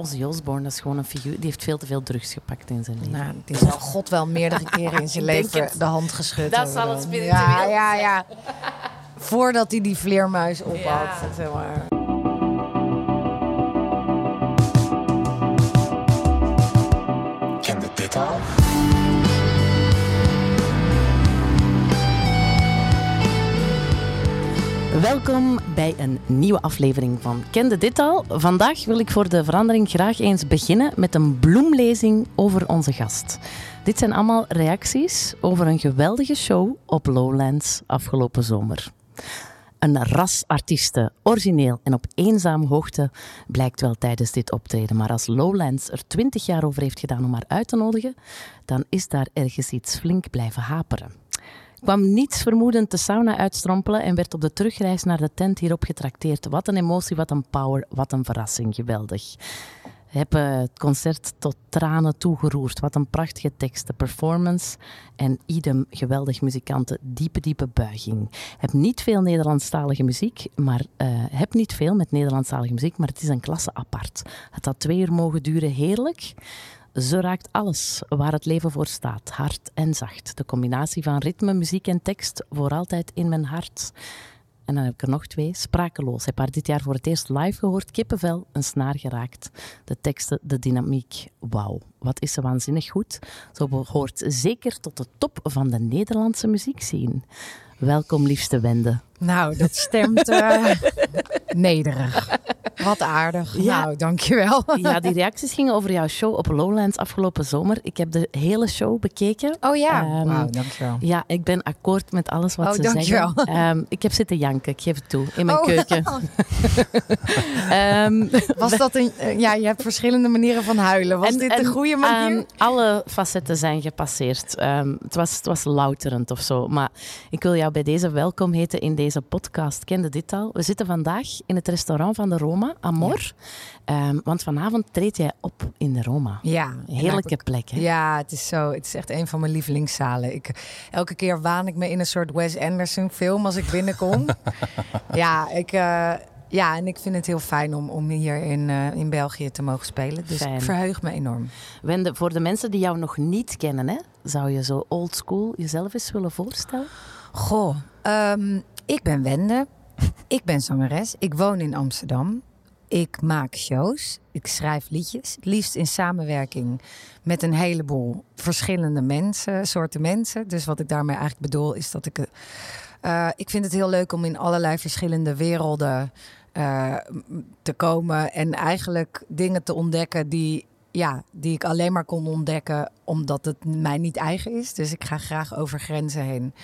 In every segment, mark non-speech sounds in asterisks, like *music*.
Ozzy Osbourne, is gewoon een figuur. Die heeft veel te veel drugs gepakt in zijn leven. Nou, die zal God wel meerdere keren *laughs* in zijn leven de hand geschud Dat hebben zal het spiritueel Ja, ja, ja. Voordat hij die vleermuis ophad. Ja. zeg maar. Welkom bij een nieuwe aflevering van Kende dit al? Vandaag wil ik voor de verandering graag eens beginnen met een bloemlezing over onze gast. Dit zijn allemaal reacties over een geweldige show op Lowlands afgelopen zomer. Een ras artiesten, origineel en op eenzame hoogte, blijkt wel tijdens dit optreden. Maar als Lowlands er twintig jaar over heeft gedaan om haar uit te nodigen, dan is daar ergens iets flink blijven haperen kwam niets vermoedend de sauna uitstrompelen en werd op de terugreis naar de tent hierop getrakteerd. Wat een emotie, wat een power, wat een verrassing. Geweldig. Heb eh, het concert tot tranen toegeroerd. Wat een prachtige tekst, de performance en idem geweldig muzikanten. Diepe, diepe buiging. Heb niet veel Nederlandstalige muziek, maar eh, heb niet veel met Nederlandstalige muziek, maar het is een klasse apart. Het had twee uur mogen duren, heerlijk. Zo raakt alles waar het leven voor staat, hard en zacht. De combinatie van ritme, muziek en tekst voor altijd in mijn hart. En dan heb ik er nog twee. Sprakeloos. Heb haar dit jaar voor het eerst live gehoord. Kippenvel, een snaar geraakt. De teksten, de dynamiek. Wauw, wat is ze waanzinnig goed. Zo behoort zeker tot de top van de Nederlandse muziekscene. Welkom, liefste Wende. Nou, dat stemt eh, *laughs* nederig. Wat aardig. Ja. Nou, dankjewel. *laughs* Ja, die reacties gingen over jouw show op Lowlands afgelopen zomer. Ik heb de hele show bekeken. Oh ja, wauw, dankjewel. Ja, ik ben akkoord met alles wat Oh, ze dankjewel. zeggen. *laughs* Ehm, ik heb zitten janken, ik geef het toe, in mijn Oh. keuken. Ehm, Was dat een... eh, ja, je hebt verschillende manieren van huilen. Was en- dit en, de goede manier? ehm, alle facetten zijn gepasseerd. Ehm, het, was, het was louterend of zo. Maar ik wil jou bij deze welkom heten in deze podcast. Kende dit al? We zitten vandaag in het restaurant van de Roma, Amor. Ehm, want vanavond treed jij op in de Roma. ja. Heerlijke plek, hè? Ja, het is zo. Het is echt een van mijn lievelingszalen. Ik, elke keer waan ik me in een soort Wes Anderson film als ik binnenkom. *laughs* ja, ik, eh, ja, en ik vind het heel fijn om, om hier in, eh, in België te mogen spelen. Dus Fijn. ik verheug me enorm. Wende, voor de mensen die jou nog niet kennen, hè, zou je zo old school jezelf eens willen voorstellen? Goh, ehm, ik ben Wende. Ik ben zangeres. Ik woon in Amsterdam. Ik maak shows. Ik schrijf liedjes. Liefst in samenwerking met een heleboel verschillende mensen, soorten mensen. Dus wat ik daarmee eigenlijk bedoel is dat ik... eh, ik vind het heel leuk om in allerlei verschillende werelden eh, te komen. En eigenlijk dingen te ontdekken die, ja, die ik alleen maar kon ontdekken omdat het mij niet eigen is. Dus ik ga graag over grenzen heen.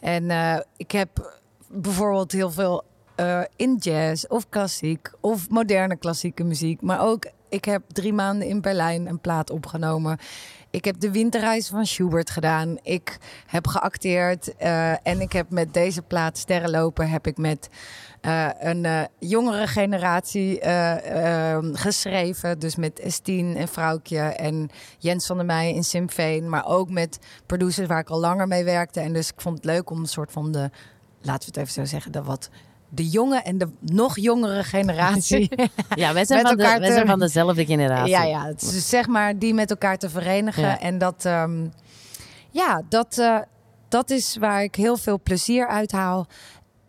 En eh, ik heb bijvoorbeeld heel veel eh, in jazz of klassiek of moderne klassieke muziek. Maar ook, ik heb drie maanden in Berlijn een plaat opgenomen. Ik heb de winterreis van Schubert gedaan. Ik heb geacteerd. eh, en ik heb met deze plaat Sterrenlopen heb ik met eh, een jongere generatie eh, eh, geschreven. Dus met Estine en Vrouwtje en Jens van der Meij in Symfeen. Maar ook met producers waar ik al langer mee werkte. En dus ik vond het leuk om een soort van de, laten we het even zo zeggen, de wat... De jonge en de nog jongere generatie. *laughs* Ja, wij zijn, van, de, elkaar wij te- zijn van dezelfde generatie. Ja, ja. Het is dus zeg maar die met elkaar te verenigen. Ja. En dat, ehm, ja, dat, eh, dat is waar ik heel veel plezier uit haal.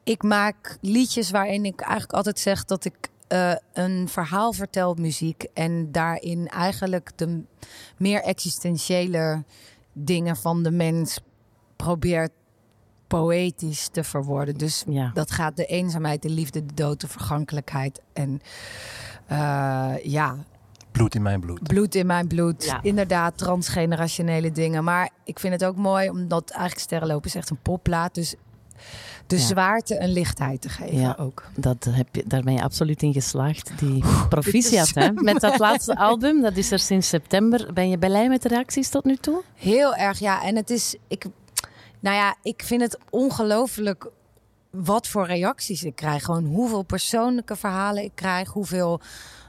Ik maak liedjes waarin ik eigenlijk altijd zeg dat ik eh, een verhaal vertel op muziek. En daarin eigenlijk de meer existentiële dingen van de mens probeert poëtisch te verwoorden. Dus Ja. dat gaat de eenzaamheid, de liefde, de dood, de vergankelijkheid. En eh, ja, Bloed in mijn bloed. bloed in mijn bloed. Ja. Inderdaad, transgenerationele dingen. Maar ik vind het ook mooi, omdat eigenlijk Sterrenlopen is echt een popplaat. Dus de Ja. zwaarte een lichtheid te geven Ja. ook. Dat heb je, daar ben je absoluut in geslaagd. Die proficiat, hè? Met dat laatste *laughs* album, dat is er sinds september. Ben je blij met de reacties tot nu toe? Heel erg, ja. En het is, ik, nou ja, ik vind het ongelooflijk wat voor reacties ik krijg. Gewoon hoeveel persoonlijke verhalen ik krijg, hoeveel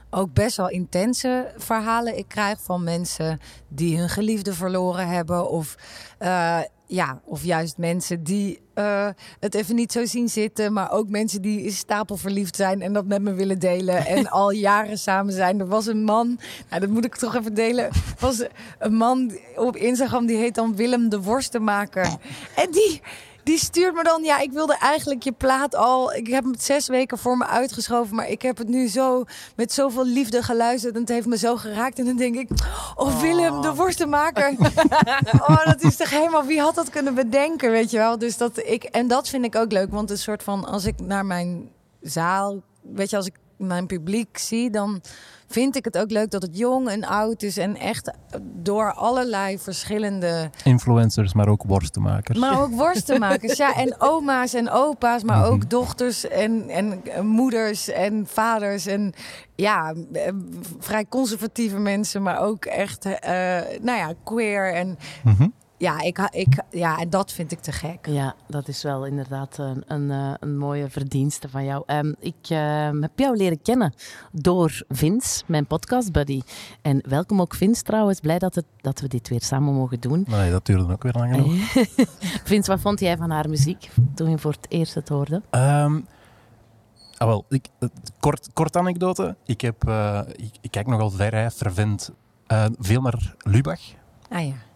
ook best wel intense verhalen ik krijg van mensen die hun geliefde verloren hebben. Of eh, ja, of juist mensen die uh, het even niet zo zien zitten. Maar ook mensen die stapelverliefd zijn en dat met me willen delen. En *laughs* al jaren samen zijn. Er was een man, nou, dat moet ik toch even delen. was een man op Instagram die heet dan Willem de Worstenmaker. En die die stuurt me dan, ja, ik wilde eigenlijk je plaat al. Ik heb het zes weken voor me uitgeschoven, maar ik heb het nu zo met zoveel liefde geluisterd en het heeft me zo geraakt. En dan denk ik, oh Willem, de worstenmaker. *laughs* oh, dat is toch helemaal, wie had dat kunnen bedenken, weet je wel? Dus dat ik, en dat vind ik ook leuk, want een soort van, als ik naar mijn zaal, weet je, als ik mijn publiek zie, dan vind ik het ook leuk dat het jong en oud is. En echt door allerlei verschillende... Influencers, maar ook worstenmakers. Maar ook worstenmakers, ja. En *laughs* oma's en opa's, maar ook mhm. dochters en, en moeders en vaders. En ja, vrij conservatieve mensen, maar ook echt, uh, nou ja, queer. En mhm. Ja, ik, ik, ja, en dat vind ik te gek. Ja, dat is wel inderdaad een, een, eh, een mooie verdienste van jou. Um, ik uh, heb jou leren kennen door Vince, mijn podcast buddy. En welkom ook Vince trouwens. Blij dat, het, dat we dit weer samen mogen doen. Nee, dat duurde ook weer lang genoeg. *laughs* Vince, wat vond jij van haar muziek toen je voor het eerst het hoorde? Um, ah, wel, ik, kort, kort anekdote. Ik, heb, uh, ik, ik, kijk nogal vrij vervent veel naar Lubach. Ah ja.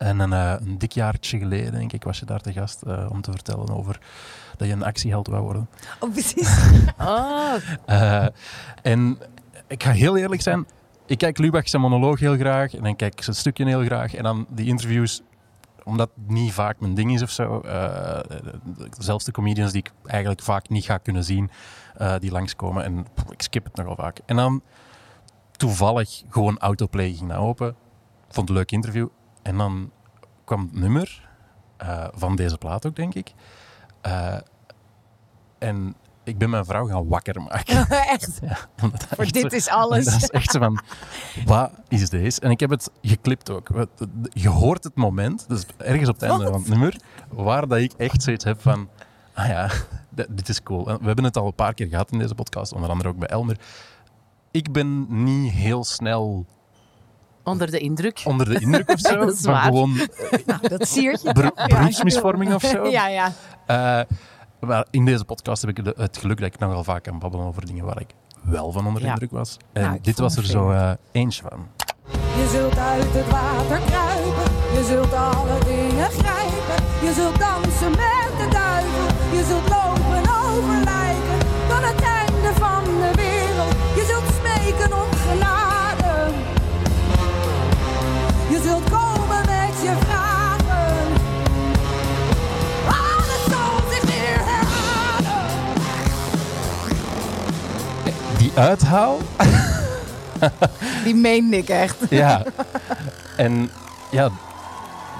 En een, uh, een dik jaartje geleden, denk ik, was je daar te gast uh, om te vertellen over dat je een actieheld wou worden. Oh, precies. oh. *laughs* Uh, en ik ga heel eerlijk zijn, ik kijk Lubach zijn monoloog heel graag en dan kijk ik zijn stukje heel graag. En dan die interviews, omdat het niet vaak mijn ding is of zo. zelfs de comedians die ik eigenlijk vaak niet ga kunnen zien, die langskomen. En ik skip het nogal vaak. En dan toevallig gewoon autoplay ging naar open. Vond het een leuk interview. En dan kwam het nummer uh, van deze plaat ook, denk ik. Uh, en ik ben mijn vrouw gaan wakker maken. *laughs* echt? Ja, Voor dit is alles. Dat is echt zo van, wat is deze? En ik heb het geklipt ook. Je hoort het moment, dus ergens op het einde van het nummer, waar dat ik echt zoiets heb van, ah ja, dit is cool. we hebben het al een paar keer gehad in deze podcast, onder andere ook bij Elmer. Ik ben niet heel snel Onder de indruk. Onder de indruk of *laughs* zo. dat is maar gewoon. *laughs* Nou, dat siertje. beroepsmisvorming of zo. *laughs* Ja, ja. Uh, maar in deze podcast heb ik het geluk dat ik nogal vaak kan babbelen over dingen waar ik wel van onder de indruk was. En nou, dit was er zo uh, eentje van. Je zult uit het water kruipen, je zult alle dingen grijpen. Je zult dansen met de duivel, je zult lopen over uithaal. Die meende ik echt. Ja. En ja,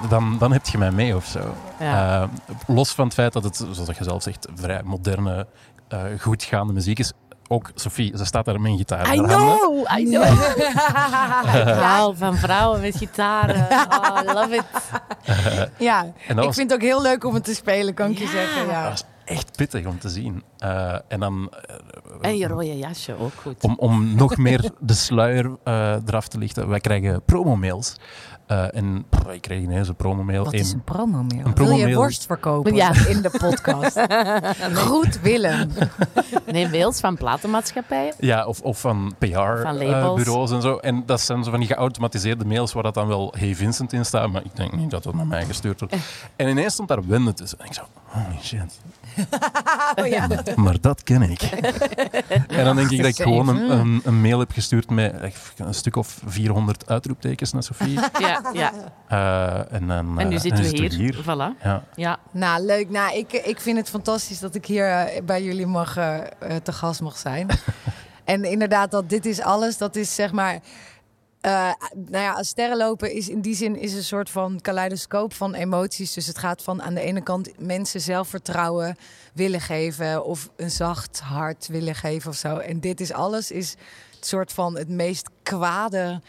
dan, dan heb je mij mee of zo. Ja. Uh, los van het feit dat het, zoals je zelf zegt, vrij moderne, uh, goedgaande muziek is ook Sophie, ze staat daar met een gitaar I know, I know. *laughs* Verhaal van vrouwen met gitaren. Oh, I love it. *laughs* ja, ik vind het ook heel leuk om het te spelen, kan ik je zeggen. Ja. Dat is echt pittig om te zien. Uh, en dan... Uh, en je rode jasje ook goed. Om, om nog meer de sluier uh, eraf te lichten. Wij krijgen promomails uh, en pff, ik kreeg ineens een promomail. Wat is een promomail? Een promo Wil je worst verkopen ja. in de podcast? *laughs* Goed Willem. *laughs* nee, mails van platenmaatschappijen. Ja, of, of van PR-bureaus uh, en zo. En dat zijn zo van die geautomatiseerde mails waar dat dan wel Hey Vincent in staat. Maar ik denk niet dat dat naar mij gestuurd wordt. *laughs* En ineens stond daar Wende tussen. En ik zo, holy shit. oh, ja. maar, dat ken ik. en dan denk ik dat ik gewoon een, een, een, mail heb gestuurd met een stuk of 400 uitroeptekens naar Sofie. Ja, ja. Uh, en, dan, en nu eh, zitten we hier. Voilà. Ja. ja. Nou, leuk. Nou, ik, ik vind het fantastisch dat ik hier uh, bij jullie mag, uh, te gast mag zijn. *laughs* en inderdaad, dat dit is alles. Dat is zeg maar uh, nou ja, sterrenlopen is in die zin is een soort van kaleidoscoop van emoties. Dus het gaat van aan de ene kant mensen zelfvertrouwen willen geven of een zacht hart willen geven of zo. En dit is alles is het soort van het meest kwade,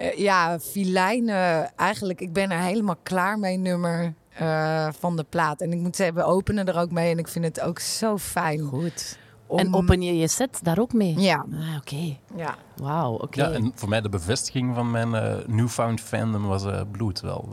uh, ja, filijne. Eigenlijk, ik ben er helemaal klaar mee, nummer uh, van de plaat. En ik moet zeggen, we openen er ook mee en ik vind het ook zo fijn. Goed. En open je je set daar ook mee? Ja. Ah, oké. Ja. Wauw, oké. Ja, en voor mij de bevestiging van mijn uh, newfound fandom was uh, bloed wel.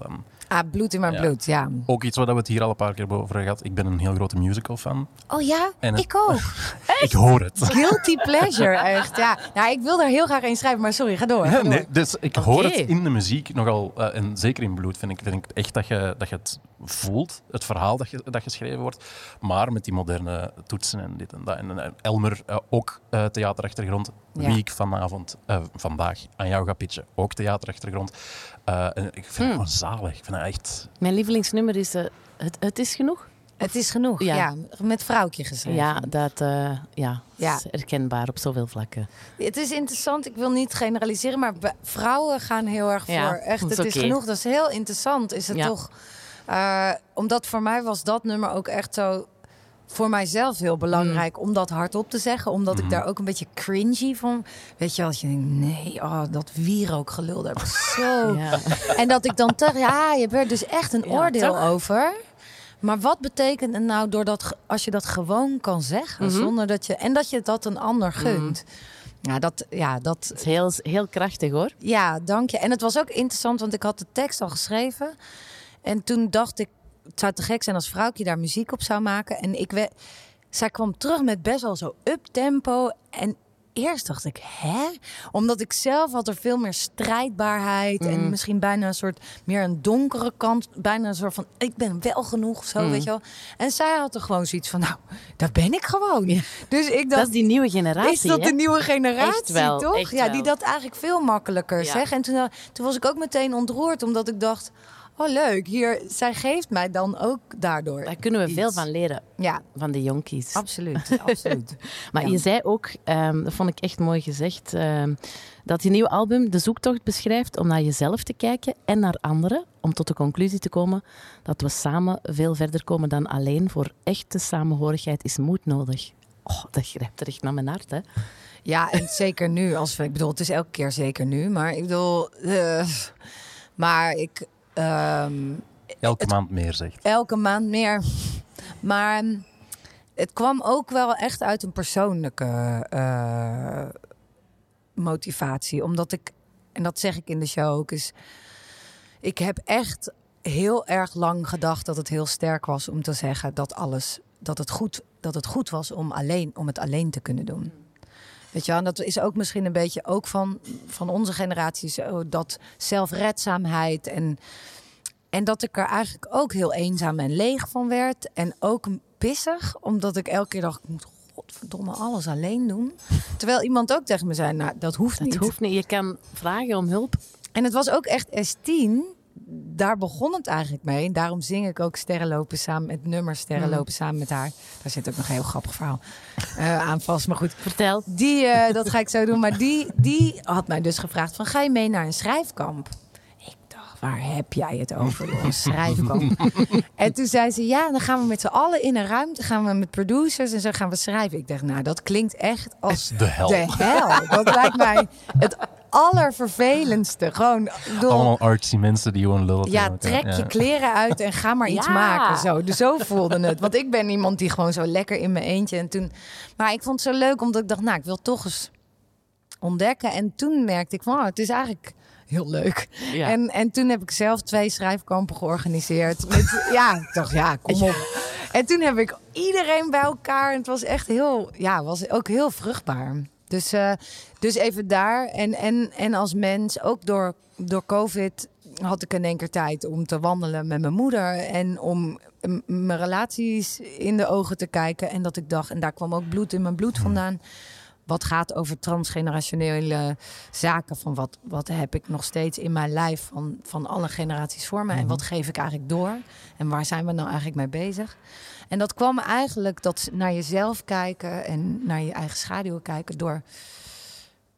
Ah, bloed in mijn Ja. bloed, ja. Ook iets waar we het hier al een paar keer over hebben gehad. Ik ben een heel grote musical fan. Oh ja, En het- ik ook. *laughs* Ik hoor het. Guilty pleasure, echt. Ja. Nou, ik wil er heel graag een schrijven, maar sorry, ga door. ga Ja, door. nee, dus ik hoor het in de muziek nogal, eh, en zeker in bloed vind ik, vind ik echt dat je, dat je het voelt, het verhaal dat, je, dat geschreven wordt, maar met die moderne toetsen en dit en dat. En eh, Elmer, eh, ook theaterachtergrond, Ja. wie ik vanavond, vandaag aan jou ga pitchen, ook theaterachtergrond. Eh, en ik vind het Hmm. gewoon zalig. Ik vind het echt... Mijn lievelingsnummer is eh, het, het is genoeg. Het is genoeg, Ja. ja. Met vrouwtje geschreven. Ja, dat eh, ja, Ja. is herkenbaar op zoveel vlakken. Het is interessant, ik wil niet generaliseren, maar vrouwen gaan heel erg Ja, voor echt, dat is het is genoeg. Dat is heel interessant, is het Ja. toch. Eh, omdat voor mij was dat nummer ook echt zo, voor mijzelf heel belangrijk om dat hardop te zeggen. Omdat ik daar ook een beetje cringy van, weet je, als je denkt, nee, oh, dat wierookgelul, daar zo... *laughs* Ja. *laughs* En dat ik dan toch, ja, je hebt er dus echt een Ja, oordeel toch? over. Maar wat betekent het nou doordat als je dat gewoon kan zeggen, Mhm. zonder dat je en dat je dat een ander gunt? Ja, dat, ja, dat, is heel, heel krachtig hoor. ja, dank je. En het was ook interessant, want ik had de tekst al geschreven. En toen dacht ik, het zou te gek zijn als vrouwtje daar muziek op zou maken. En ik we, zij kwam terug met best wel zo up-tempo. En eerst dacht ik, hè? Omdat ik zelf had er veel meer strijdbaarheid. En misschien bijna een soort meer een donkere kant. Bijna een soort van, ik ben wel genoeg of zo, weet je wel. En zij had er gewoon zoiets van, nou, dat ben ik gewoon. Ja. Dus ik Dat dacht, is die nieuwe generatie. is dat hè? de nieuwe generatie, Echt wel, toch? echt ja, die dat eigenlijk veel makkelijker Ja. zegt. En toen, eh, toen was ik ook meteen ontroerd, omdat ik dacht... Oh, leuk. Hier, zij geeft mij dan ook daardoor Daar kunnen we veel van leren, Ja, van de jonkies. absoluut. *laughs* absoluut. Maar Ja. je zei ook, ehm, dat vond ik echt mooi gezegd, ehm, dat je nieuwe album de zoektocht beschrijft om naar jezelf te kijken en naar anderen. Om tot de conclusie te komen dat we samen veel verder komen dan alleen. Voor echte samenhorigheid is moed nodig. Oh, dat grijpt er echt naar mijn hart, hè? Ja, en *laughs* zeker nu. Als we, ik bedoel, het is elke keer zeker nu. Maar ik bedoel... eh, maar ik... ehm, Elke maand meer zegt. elke maand meer. Maar mm, het kwam ook wel echt uit een persoonlijke eh, motivatie. Omdat ik, en dat zeg ik in de show ook, is... Ik heb echt heel erg lang gedacht dat het heel sterk was om te zeggen dat alles... Dat het goed, dat het goed was om, alleen, om het alleen te kunnen doen. Weet je wel, en dat is ook misschien een beetje ook van, van onze generatie zo, dat zelfredzaamheid en en dat ik er eigenlijk ook heel eenzaam en leeg van werd. En ook pissig, omdat ik elke keer dacht... ik moet godverdomme alles alleen doen. Terwijl iemand ook tegen me zei, nou, dat hoeft Dat niet. hoeft niet. Je kan vragen om hulp. En het was ook echt S10. Daar begon het eigenlijk mee. Daarom zing ik ook Sterren lopen samen met nummer Sterren lopen samen met haar. Daar zit ook nog een heel grappig verhaal eh, aan vast. Maar goed, Vertel. die, eh, dat ga ik zo doen. Maar die, die had mij dus gevraagd van, ga je mee naar een schrijfkamp? Ik dacht, waar heb jij het over, joh? Een schrijfkamp. *laughs* en toen zei ze, ja, dan gaan we met z'n allen in een ruimte. Gaan we met producers en zo gaan we schrijven. Ik dacht, nou, dat klinkt echt als De hel. de hel. Dat lijkt mij het allervervelendste. Gewoon, bedoel, Allemaal artsy mensen die gewoon lullen. ja, trek je Ja. kleren uit en ga maar iets Ja. maken. Zo. Dus zo voelde het. Want ik ben iemand die gewoon zo lekker in mijn eentje. En toen, maar ik vond het zo leuk omdat ik dacht, nou, ik wil toch eens ontdekken. En toen merkte ik, van, oh, het is eigenlijk heel leuk. Ja. En, en toen heb ik zelf twee schrijfkampen georganiseerd. Met, *laughs* ja, ik dacht, ja, kom op. En toen heb ik iedereen bij elkaar. En het was echt heel, ja, was ook heel vruchtbaar. Dus, eh, dus even daar. En, en, en als mens, ook door, door COVID, had ik in één keer tijd om te wandelen met mijn moeder. En om mijn relaties in de ogen te kijken. En dat ik dacht, en daar kwam ook bloed in mijn bloed vandaan. Wat gaat over transgenerationele zaken. Van wat, wat heb ik nog steeds in mijn lijf van, van alle generaties voor me. En wat geef ik eigenlijk door? En waar zijn we nou eigenlijk mee bezig? En dat kwam eigenlijk dat naar jezelf kijken en naar je eigen schaduw kijken door,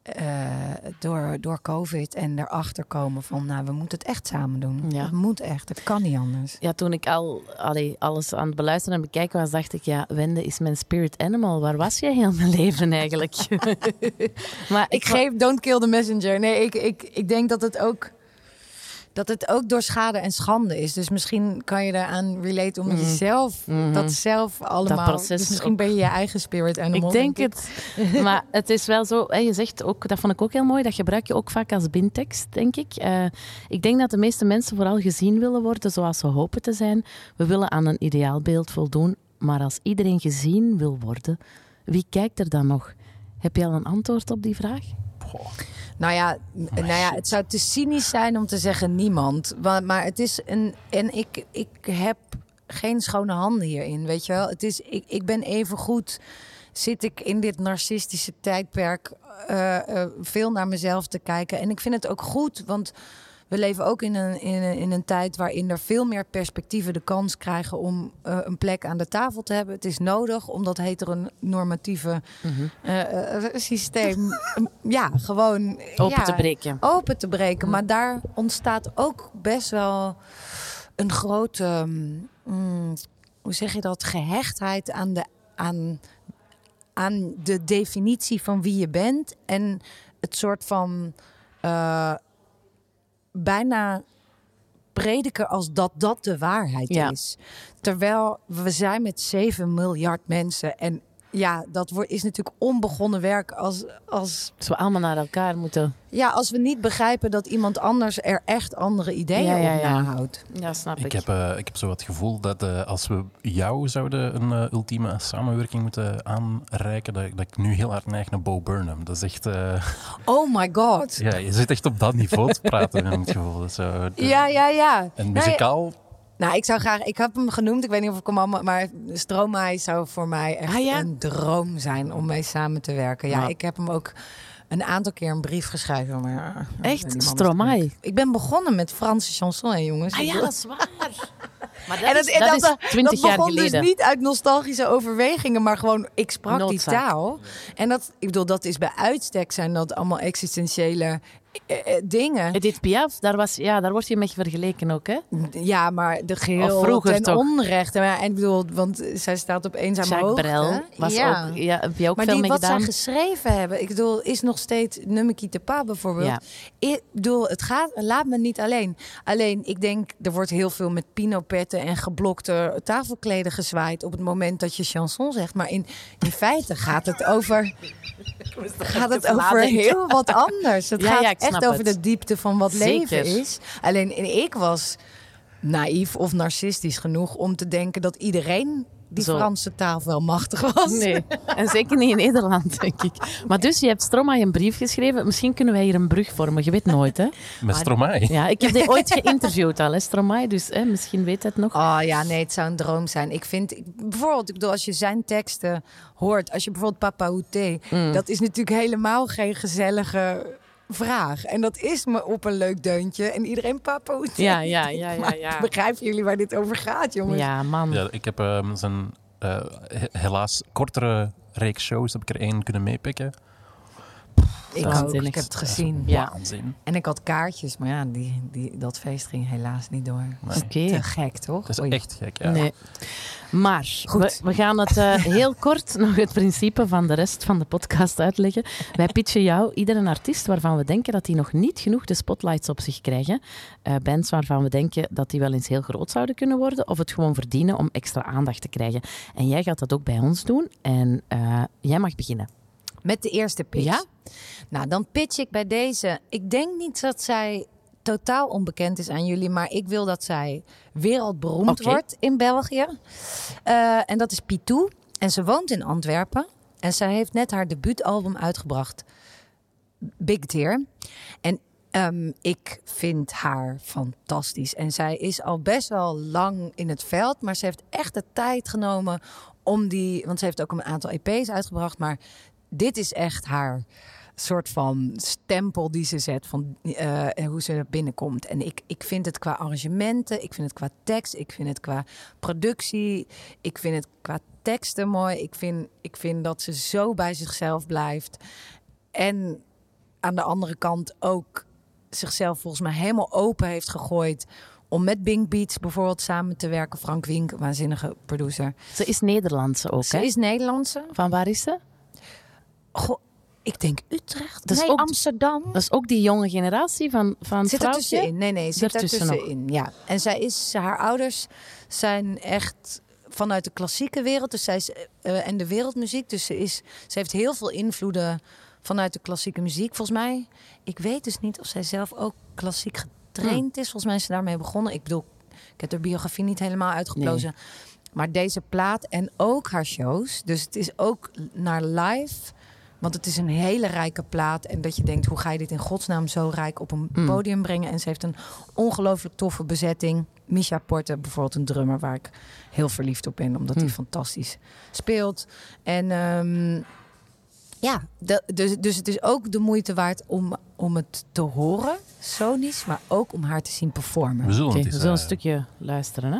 eh, door, door COVID. En erachter komen van, nou, we moeten het echt samen doen. Ja. Het moet echt, het kan niet anders. Ja, toen ik al allee, alles aan het beluisteren en bekijken was, dacht ik, ja, Wende is mijn spirit animal. Waar was jij heel mijn leven eigenlijk? *laughs* maar Ik geef Don't Kill the Messenger. Nee, ik, ik, ik denk dat het ook... dat het ook door schade en schande is. Dus misschien kan je daaraan relate omdat je Mhm. zelf Mhm. dat zelf allemaal. proces dus misschien ook. ben je je eigen spirit animal. Ik denk het. *laughs* Maar het is wel zo, hè, je zegt ook, dat vond ik ook heel mooi, dat gebruik je ook vaak als bintekst, denk ik. Eh, ik denk dat de meeste mensen vooral gezien willen worden zoals ze hopen te zijn. We willen aan een ideaalbeeld voldoen, maar als iedereen gezien wil worden, wie kijkt er dan nog? Heb je al een antwoord op die vraag? Goh. Nou ja, n- nou ja, het zou te cynisch zijn om te zeggen niemand. Maar het is een. En ik, ik heb geen schone handen hierin, weet je wel. Het is, ik, ik ben even goed. Zit ik in dit narcistische tijdperk eh, eh, veel naar mezelf te kijken. En ik vind het ook goed, want we leven ook in een, in een, in een tijd waarin er veel meer perspectieven de kans krijgen om eh, een plek aan de tafel te hebben. Het is nodig om dat heteronormatieve eh, eh, systeem ja, gewoon Open ja, te breken. open te breken. Maar daar ontstaat ook best wel een grote, mm, hoe zeg je dat, gehechtheid aan de, aan, aan de definitie van wie je bent. En het soort van eh, bijna prediken als dat dat de waarheid Ja. is. Terwijl we zijn met 7 miljard mensen en ja, dat wordt, is natuurlijk onbegonnen werk als, als Dus we allemaal naar elkaar moeten. ja, als we niet begrijpen dat iemand anders er echt andere ideeën Ja, ja, op ja. nahoudt. Ja, snap ik. Ik heb, eh, ik heb zo het gevoel dat eh, als we jou zouden een eh, ultieme samenwerking moeten aanreiken, dat, dat ik nu heel hard neig naar Bo Burnham. Dat is echt... eh, Oh my god. ja, je zit echt op dat niveau te praten, heb ik het gevoel. Zo, de- Ja, ja, ja. En Nou, muzikaal, Nou, ik zou graag, ik heb hem genoemd, ik weet niet of ik hem allemaal, maar Stromae zou voor mij echt Ah, ja? een droom zijn om mee samen te werken. Ja, Maar- ik heb hem ook een aantal keer een brief geschreven. Maar, Echt? is Stromae? Ik ben begonnen met Franse chanson, hè, jongens. Ah ja, dat is waar. *laughs* Maar dat, En is, dat is 20 dat jaar begon geleden. dus niet uit nostalgische overwegingen, maar gewoon ik sprak die taal. En dat, ik bedoel, dat is bij uitstek zijn dat allemaal existentiële eh, eh, dingen. Edith Piaf, daar, was, ja, daar word je mee vergeleken ook, hè? Ja, maar de geheel vroeger ten toch? onrechte. Maar, en ik bedoel, want zij staat op eenzame Jacques hoogte. Brel was ja. ook, ja, heb je ook maar veel die, mee wat gedaan. zij geschreven hebben, ik bedoel, is nog steeds Nummer te Pa bijvoorbeeld. Ja. Ik bedoel, het gaat, laat me niet alleen. Alleen, ik denk, er wordt heel veel met pinopetten en geblokte tafelkleden gezwaaid op het moment dat je chanson zegt. Maar in, in feite gaat het over, *laughs* gaat het over heel wat anders. Het Ja, gaat echt over het. de diepte van wat Zeker. leven is. Alleen, ik was naïef of narcistisch genoeg om te denken dat iedereen die Zo. Franse taal wel machtig was. Nee, en zeker niet in *laughs* Nederland, denk ik. Maar dus, je hebt Stromae een brief geschreven. Misschien kunnen wij hier een brug vormen. Je weet nooit, hè? met Stromae. Ja, ik heb die *laughs* ooit geïnterviewd al, hè, Stromae. Dus hè, misschien weet het nog. Oh ja, nee, het zou een droom zijn. Ik vind, ik- bijvoorbeeld, ik bedoel, als je zijn teksten hoort, als je bijvoorbeeld Papa Outé, Mm. dat is natuurlijk helemaal geen gezellige vraag. En dat is me op een leuk deuntje. En iedereen Papa Outé. Ja, ja, *laughs* ja, ja. Maar ja. Begrijpen jullie waar dit over gaat, jongens? Ja, man. Ja, ik heb ehm, zijn eh, he- helaas kortere reeks shows, heb ik er één kunnen meepikken. Ik ook. Ik heb het gezien. Ja. Waanzin. En ik had kaartjes, maar ja, die, die, dat feest ging helaas niet door. Oké. Te gek, toch? Dat is Oei. echt gek, ja. Nee. Maar Goed. we, we gaan het eh, *laughs* heel kort nog het principe van de rest van de podcast uitleggen. Wij pitchen jou iedere artiest waarvan we denken dat die nog niet genoeg de spotlights op zich krijgen. Eh, bands waarvan we denken dat die wel eens heel groot zouden kunnen worden of het gewoon verdienen om extra aandacht te krijgen. En jij gaat dat ook bij ons doen en eh, jij mag beginnen. Met de eerste pitch. Ja? Nou, dan pitch ik bij deze. Ik denk niet dat zij totaal onbekend is aan jullie, maar ik wil dat zij wereldberoemd wordt in België. Eh, en dat is Pitou. En ze woont in Antwerpen. En zij heeft net haar debuutalbum uitgebracht. Big Tear. En ehm, ik vind haar fantastisch. En zij is al best wel lang in het veld. Maar ze heeft echt de tijd genomen om die... Want ze heeft ook een aantal EP's uitgebracht. Maar dit is echt haar soort van stempel die ze zet van en hoe ze er binnenkomt. En ik, ik vind het qua arrangementen, ik vind het qua tekst, ik vind het qua productie, ik vind het qua teksten mooi. Ik vind, ik vind dat ze zo bij zichzelf blijft. En aan de andere kant ook zichzelf volgens mij helemaal open heeft gegooid om met Bing Beats bijvoorbeeld samen te werken. Frank Wink, waanzinnige producer. Ze is Nederlandse ook, Ze hè? is Nederlandse. Van waar is ze? Goh, Ik denk Utrecht. Dat is nee, ook- Amsterdam. Dat is ook die jonge generatie van, van Zit er tussenin? Nee, nee, zit er tussenin. Ja. En zij is, haar ouders zijn echt vanuit de klassieke wereld. Dus zij is, eh, en de wereldmuziek. Dus ze, is, ze heeft heel veel invloeden vanuit de klassieke muziek. Volgens mij, ik weet dus niet of zij zelf ook klassiek getraind is. Volgens mij is ze daarmee begonnen. Ik bedoel, ik heb haar biografie niet helemaal uitgeplozen. Maar deze plaat en ook haar shows. Dus het is ook naar live. Want het is een hele rijke plaat. En dat je denkt, hoe ga je dit in godsnaam zo rijk op een Mm. podium brengen? En ze heeft een ongelooflijk toffe bezetting. Misha Porte, bijvoorbeeld een drummer waar ik heel verliefd op ben. Omdat hij Mm. fantastisch speelt. En ehm, ja, de- dus, dus het is ook de moeite waard om, om het te horen, sonisch. Maar ook om haar te zien performen. We zullen we zullen een eh, stukje luisteren, hè?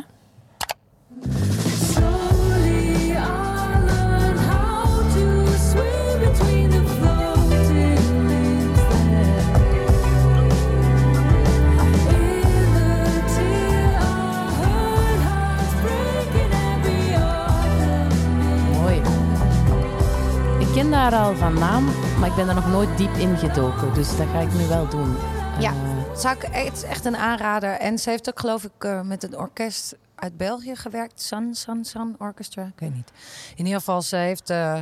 Haar al van naam, maar ik ben er nog nooit diep in gedoken. Dus dat ga ik nu wel doen. Ja. Eh, Zou ik, het is echt een aanrader. En ze heeft ook geloof ik eh, met een orkest uit België gewerkt. Sun, Sun, Sun Orchestra. Ik weet niet. In ieder geval, ze heeft, eh,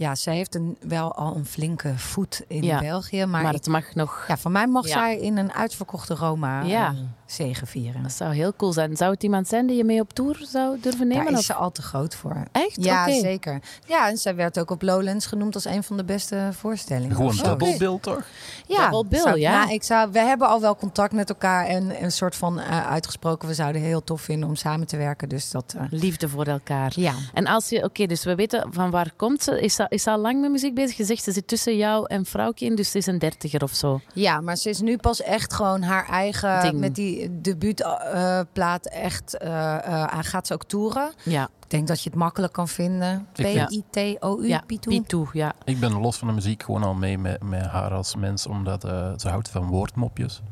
ja, ze heeft een, wel al een flinke voet in Ja, België. Maar, maar ik- het mag nog... ja, voor mij mag Ja. zij in een uitverkochte Roma Ja. eh, zegevieren. Dat zou heel cool zijn. Zou het iemand zijn die je mee op tour zou durven nemen? Daar is of- ze al te groot voor. Echt? Ja, zeker. Ja, en zij werd ook op Lowlands genoemd als een van de beste voorstellingen. Gewoon zo. double bill, toch? Ja, Double bill, zou- ja. nou, ik zou, we hebben al wel contact met elkaar en een soort van eh, uitgesproken. We zouden heel tof vinden om samen te werken. Dus dat. eh, Liefde voor elkaar. ja. En als je, oké, dus we weten van waar komt ze. Is ze, is al lang met muziek bezig? Je zegt ze zit tussen jou en vrouwtje in, dus ze is een dertiger of zo. ja, maar ze is nu pas echt gewoon haar eigen. Ding. Met die debuutplaat echt. eh eh, gaat ze ook toeren. Ja, Ik denk dat je het makkelijk kan vinden. P-I-T-O-U, ja. Pitou, ja. Ik ben los van de muziek gewoon al mee met, met haar als mens, omdat eh, ze houdt van woordmopjes.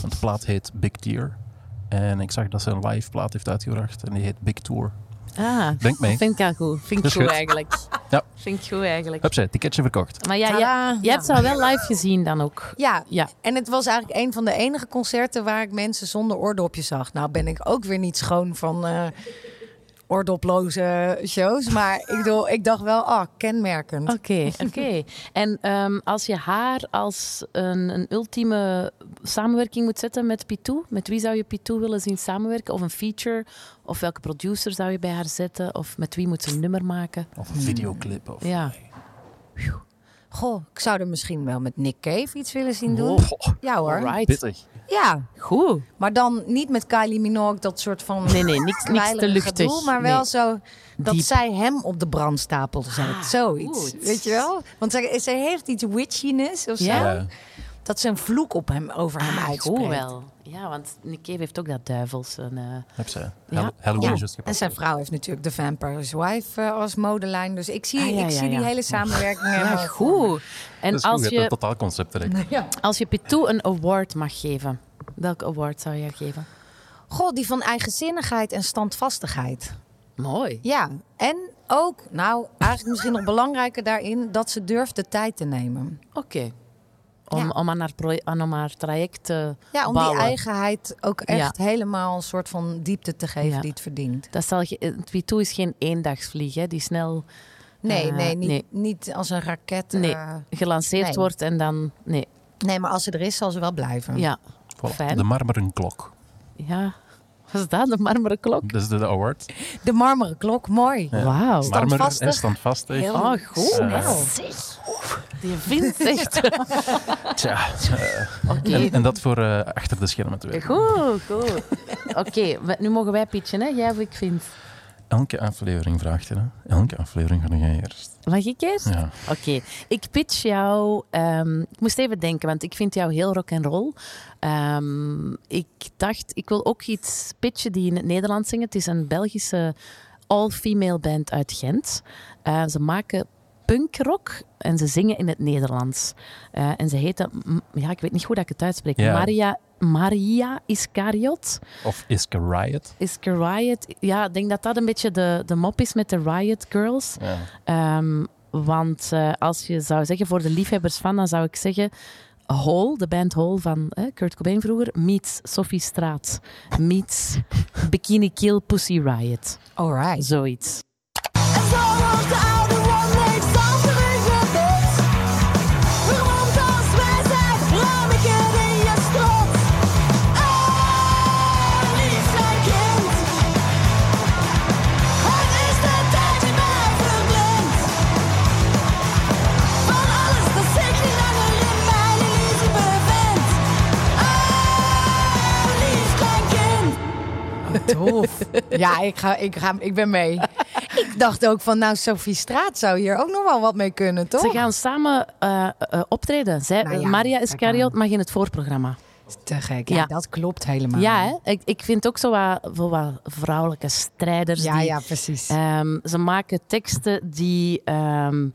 Want de plaat heet Big Tear. En ik zag dat ze een live plaat heeft uitgebracht en die heet Big Tour. Ah, Denk mee. vind ik al goed. Vind ik goed, goed. eigenlijk. Ja. Vind ik goed eigenlijk. Ticketje verkocht. Maar ja, jij hebt ze al wel live gezien dan ook. Ja, Ja. en het was eigenlijk een van de enige concerten waar ik mensen zonder oordopjes zag. Nou ben ik ook weer niet schoon van eh oordoploze shows. Maar ik, bedoel, ik dacht wel, ah, kenmerkend. Oké, oké. *laughs* En ehm, als je haar als een, een ultieme samenwerking moet zetten met Pitou, met wie zou je Pitou willen zien samenwerken? Of een feature? Of welke producer zou je bij haar zetten? Of met wie moet ze een nummer maken? Of een videoclip. Of... Ja. Goh, ik zou er misschien wel met Nick Cave iets willen zien doen. Oh, Ja hoor. Alright. pittig. Ja, Goed. maar dan niet met Kylie Minogue, dat soort van Nee, nee, niks, niks te luchtig. gedoe, maar wel Nee. zo dat Diep. zij hem op de brandstapel zet. Zoiets, goed. weet je wel? Want zij, zij heeft iets witchiness of zo. Ja. Dat ze een vloek op hem, over hem Ah, uitspreekt. goed wel. Ja, want Nick Cave heeft ook dat duivels. En, eh. Ja. Hall- Halloween Ja. En zijn vrouw heeft natuurlijk The Vampire's Wife eh, als modelijn. Dus ik zie, Ah, ja, ik ja, zie die ja. hele samenwerking ja, goed. En Dat is goed, als je een totaalconcept *laughs* als je Pitou een award mag geven, welke award zou je geven? Goh, die van eigenzinnigheid en standvastigheid. Mooi. Ja, en ook, nou, eigenlijk misschien nog belangrijker daarin... dat ze durft de tijd te nemen. Oké. Om, Ja. om aan, haar aan traject te Ja, om bouwen. die eigenheid ook echt helemaal een soort van diepte te geven Ja. die het verdient. Dat zal je, een Pitou is geen eendagsvlieg, hè, die snel Nee, Eh, nee, niet, nee. niet als een raket. Nee. eh, gelanceerd Nee. wordt en dan... Nee, nee, maar als ze er is, zal ze wel blijven. ja. Voilà, Fijn. De marmeren klok. Ja. Wat is dat? De marmeren klok? Dat is de, award. De marmeren klok, mooi. Ja. Wauw. Marmer en Standvastig. Heel Oh, goed. Zeg. Die vindt echt. *laughs* Tja, Oké. en, en dat voor eh, achter de schermen te. Goed, goed. Oké, nu mogen wij pitchen, hè? Jij of ik vind. Elke aflevering vraagt je, hè? Elke aflevering ga jij eerst. Mag ik eerst? Ja. Oké, ik pitch jou. ehm, ik moest even denken, want ik vind jou heel rock and roll. Ehm, ik dacht, ik wil ook iets pitchen die in het Nederlands zingen. Het is een Belgische all-female band uit Gent. Eh, ze maken punkrock en ze zingen in het Nederlands. Eh, en ze heten, ja, ik weet niet hoe dat ik het uitspreek. Maria, Maria Iscariot. Of Iske Riot. Iske Riot. Ja, ik denk dat dat een beetje de, de mop is met de Riot Girls. Ehm, want eh, als je zou zeggen voor de liefhebbers van, dan zou ik zeggen Hole, de band Hole van eh, Kurt Cobain vroeger, meets Sophie Straat, meets Bikini Kill Pussy Riot. Alright. Zoiets. Tof. Ja, ik, ga, ik, ga, ik ben mee. Ik dacht ook van, nou, Sophie Straat zou hier ook nog wel wat mee kunnen, toch? Ze gaan samen eh, eh, optreden. Zij, Nou ja, Maria Iscariot mag in het voorprogramma. Te gek. Ja, Ja. dat klopt helemaal. Ja, hè? Ik, ik vind ook zo wat, voor wat vrouwelijke strijders. Ja, die, ja, precies. Ehm, ze maken teksten die ehm,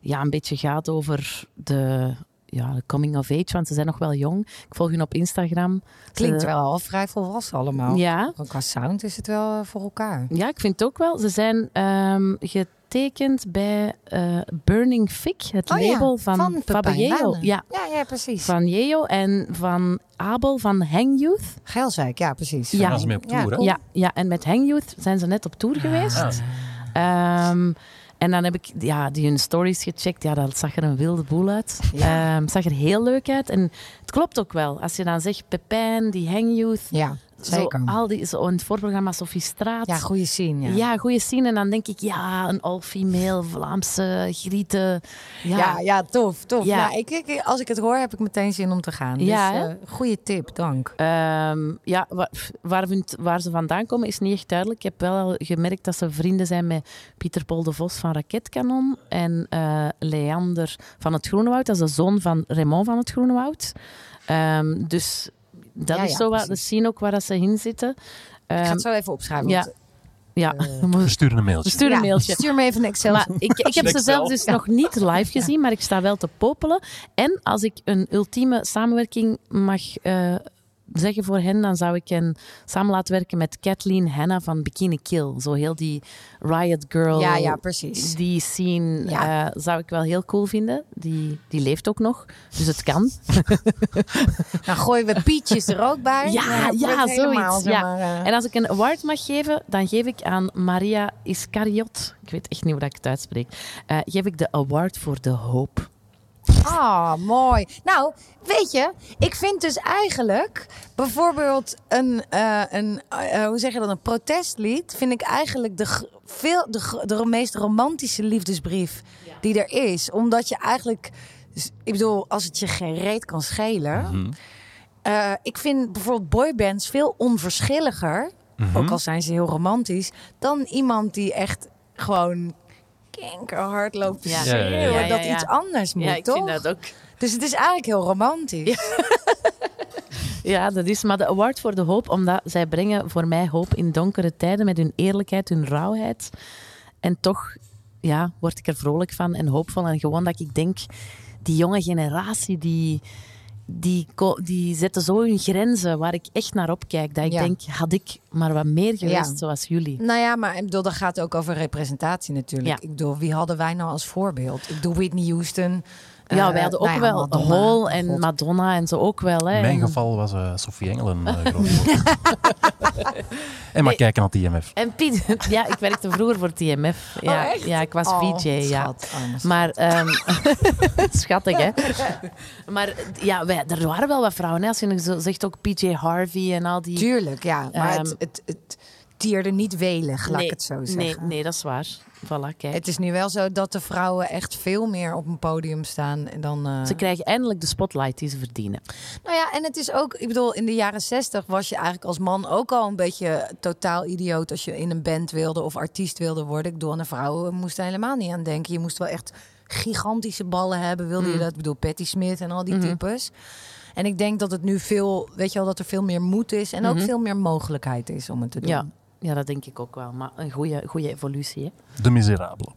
ja, een beetje gaat over de, ja, de coming of age, want ze zijn nog wel jong. Ik volg hun op Instagram. Klinkt Ze- wel al vrij volwassen allemaal. Ja, Ook qua sound is het wel eh, voor elkaar. ja, ik vind het ook wel. Ze zijn ehm, getekend bij eh, Burning Fig, het Oh ja, label van, van Fabio. Ja, Ja, ja, precies. van Yeo en van Abel van Hang Youth. Geelzijk, ja, precies. Ja. Gaan ze mee op tour, hè? cool. Ja, ja, en met Hang Youth zijn ze net op tour geweest. Ah. En dan heb ik ja, die hun stories gecheckt. Ja, dat zag er een wilde boel uit. Ja. Ehm, zag er heel leuk uit. En het klopt ook wel. Als je dan zegt Pepijn, die Hang Youth. Ja, zeker. Zo, al die, zo in het voorprogramma Sophie Straat. Ja, goede scene. Ja. Ja, goede scene. En dan denk ik, ja, een all-female Vlaamse grieten. Ja, Ja, ja, tof, tof. Ja. Ja. ik, ik, als ik het hoor, heb ik meteen zin om te gaan. Ja, dus, eh, goede tip, dank. Ehm, ja waar, waar ze vandaan komen is niet echt duidelijk. Ik heb wel gemerkt dat ze vrienden zijn met Pieter Paul de Vos van Raketkanon en eh, Leander van het Groenewoud. Dat is de zoon van Raymond van het Groenewoud. Ehm, dus dat Ja, is ja, zo wat de scene ook waar dat ze in zitten. ik ga Ehm, het zo even opschrijven. ja. want, ja, *laughs* We sturen een mailtje. stuur een ja, mailtje. Stuur me even een Excel. Maar ik, ik heb ze zelf dus nog niet live gezien, maar ik sta wel te popelen. En als ik een ultieme samenwerking mag eh, zeggen voor hen, dan zou ik hen samen laten werken met Kathleen Hanna van Bikini Kill. Zo heel die Riot Girl. ja, ja, precies. Die scene Ja. eh, zou ik wel heel cool vinden. Die, die leeft ook nog, dus het kan. *laughs* Dan gooien we Pietjes er ook bij. Ja, ja, helemaal, zoiets. Ja. maar, eh, En als ik een award mag geven, dan geef ik aan Maria Iscariot, ik weet echt niet hoe dat ik het uitspreek, eh, geef ik de award voor de hoop. Ah, mooi. Nou, weet je, ik vind dus eigenlijk bijvoorbeeld een, eh, een eh, hoe zeg je dat, een protestlied, vind ik eigenlijk de, veel, de, de meest romantische liefdesbrief die er is. Omdat je eigenlijk, ik bedoel, als het je geen reet kan schelen. Mhm. eh, ik vind bijvoorbeeld boybands veel onverschilliger, Mhm. ook al zijn ze heel romantisch, dan iemand die echt gewoon kinkerhard loopt Ja. schreeuwen. Ja, ja, ja. Dat iets anders moet, Ja, ik toch? vind dat ook. Dus het is eigenlijk heel romantisch. *laughs* Ja, dat is maar de award voor de hoop, omdat zij brengen voor mij hoop in donkere tijden met hun eerlijkheid, hun rauwheid. En toch ja, word ik er vrolijk van en hoopvol. En gewoon dat ik denk, die jonge generatie, die, die, die zetten zo hun grenzen waar ik echt naar opkijk. Dat ik Ja. denk, had ik maar wat meer geweest Ja. zoals jullie. Nou ja, maar ik bedoel, dat gaat ook over representatie natuurlijk. Ja. Ik bedoel, wie hadden wij nou als voorbeeld? Ik bedoel, Whitney Houston. Ja, eh, wij hadden ook nou ja, wel Madonna. Hole en God. Madonna en zo ook wel. Hè. In mijn En- geval was eh Sophie Engelen eh, *laughs* groot. en maar Hey. kijken naar TMF. En Piet, *laughs* ja, ik werkte vroeger voor TMF. Ja, Oh, echt? ja ik was Oh, VJ. Ja. schat. Maar, ehm, *laughs* schattig hè. Maar ja, wij, er waren wel wat vrouwen. Hè. Als je zegt ook PJ Harvey en al die. Tuurlijk, ja. Maar Ehm, het, het, het tierde niet welig, laat nee, ik het zo nee, zeggen. nee, dat is waar. Voilà, kijk. Het is nu wel zo dat de vrouwen echt veel meer op een podium staan dan... eh, Ze krijgen eindelijk de spotlight die ze verdienen. Nou ja, en het is ook, ik bedoel, in de jaren zestig was je eigenlijk als man ook al een beetje totaal idioot als je in een band wilde of artiest wilde worden. Ik bedoel, aan de vrouwen moesten helemaal niet aan denken. Je moest wel echt gigantische ballen hebben, wilde Mm. je dat? Ik bedoel, Patti Smith en al die Mhm. types. En ik denk dat het nu veel, weet je wel, dat er veel meer moed is en ook Mhm. veel meer mogelijkheid is om het te doen. Ja. Ja, dat denk ik ook wel. Maar een goede, goede evolutie. Hè. De Miserabele.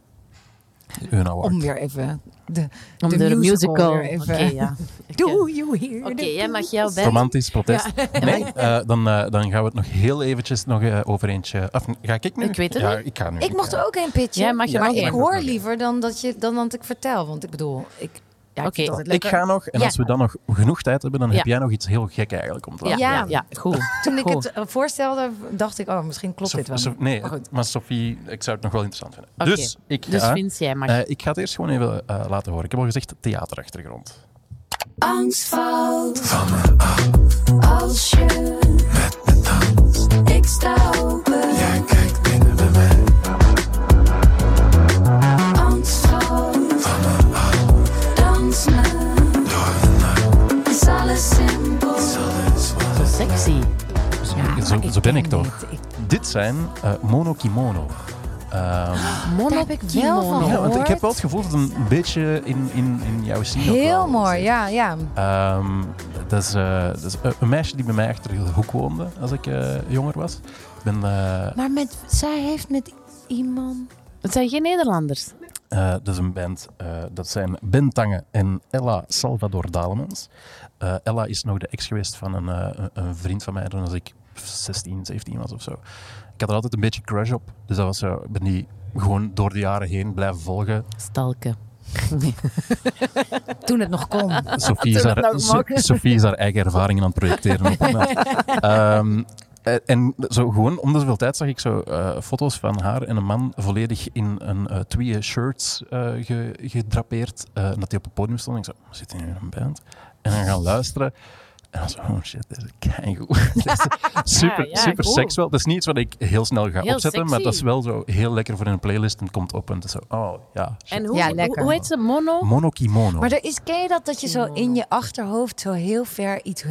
Om weer even de, Om de, de, musical. Oké, ja. Do you hear Oké, the jij mag jouw band. Romantisch protest. Nee, eh, dan, eh, dan gaan we het nog heel eventjes nog, eh, over eentje... Of, ga ik nu? Ik weet het ja, niet. Ik ga nu. Ik mocht er ook een pitchen. Jij mag je maar ik hoor liever dan dat, je, dan dat ik vertel. Want ik bedoel, ik, ja, ik Oké. vind ga nog, en Ja. als we dan nog genoeg tijd hebben, dan Ja. heb jij nog iets heel gek eigenlijk om te laten. ja. Ja. ja, goed. *laughs* Toen ik Goed. het eh, voorstelde, dacht ik, oh, misschien klopt Sof- dit wel. Nee, Maar goed. maar Sophie, ik zou het nog wel interessant vinden. Dus ik Dus ga, Vince, jij mag. eh, ik ga het eerst gewoon even eh, laten horen. Ik heb al gezegd theaterachtergrond. Angst valt van me af als je met me danst. Ik sta open, ben ik toch. dit. Ik- Dit zijn eh mono kimono. Ehm, Mono Daar heb ik wel van ja, want ik heb wel het gevoel dat het een beetje in, in, in jouw scene ook Heel wel mooi, zit. ja, ja. Ehm, dat is, eh, dat is een meisje die bij mij achter de hoek woonde als ik eh, jonger was. Ik ben, eh, Maar met, zij heeft met iemand... Het zijn geen Nederlanders. eh, dat is een band. eh, dat zijn Ben Tange en Ella Salvador Dalemans. Eh, Ella is nog de ex geweest van een, eh, een- een vriend van mij toen als ik 16, 17 was of zo. Ik had er altijd een beetje crush op. Dus dat was zo, ik ben die gewoon door de jaren heen blijven volgen. Stalken. *laughs* Toen het nog kon. Sophie is, haar, nog So- mocht. Sophie is haar eigen ervaringen aan het projecteren op. *laughs* Ehm, eh, en zo gewoon om de zoveel tijd zag ik zo eh, foto's van haar en een man volledig in een eh twee shirts eh, ge- gedrapeerd. eh, en dat hij op het podium stond. En ik zo, zit hij nu in een band? En dan gaan luisteren. En dan zo, oh shit, dit is keigoed. *laughs* *laughs* Super, Ja, ja, super cool. seksueel. Dat is niet iets wat ik heel snel ga Heel opzetten, maar dat is wel zo heel lekker voor in een playlist. En het komt op en het is zo, oh ja. shit. En hoe, Ja, hoe, lekker. hoe heet ze? Mono? Mono kimono. Maar er is, ken je dat, dat je zo in je achterhoofd zo heel ver iets...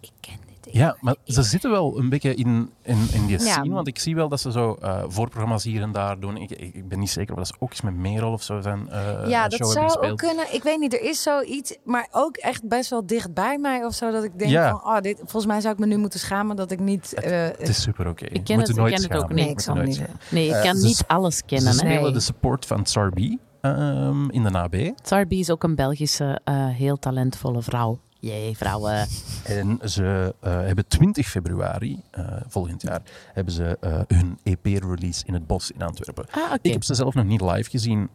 Ik ken dit. Ik- Ja, maar ze zitten wel een beetje in, in, in die Ja. scene, want ik zie wel dat ze zo eh, voorprogramma's hier en daar doen. Ik, ik, ik ben niet zeker of dat ze ook eens met Merel of zo zijn eh ja, dat zou ook kunnen. Ik weet niet, er is zoiets, maar ook echt best wel dicht bij mij of zo. Dat ik denk Ja. van, oh, dit, volgens mij zou ik me nu moeten schamen dat ik niet... eh, Het is super oké. Ik ken het- ik ken het ook niet. nee, ik zal niet. Nee, ik Eh, kan ze niet alles Ze kennen. Hè. spelen Nee. de support van Tsarbi ehm, in de NAB. Sarbi is ook een Belgische, eh, heel talentvolle vrouw. Jee, vrouwen. En ze eh, hebben 20 februari eh, volgend jaar hebben ze eh, hun EP-release in het bos in Antwerpen. Ah. Ik heb ze zelf nog niet live gezien,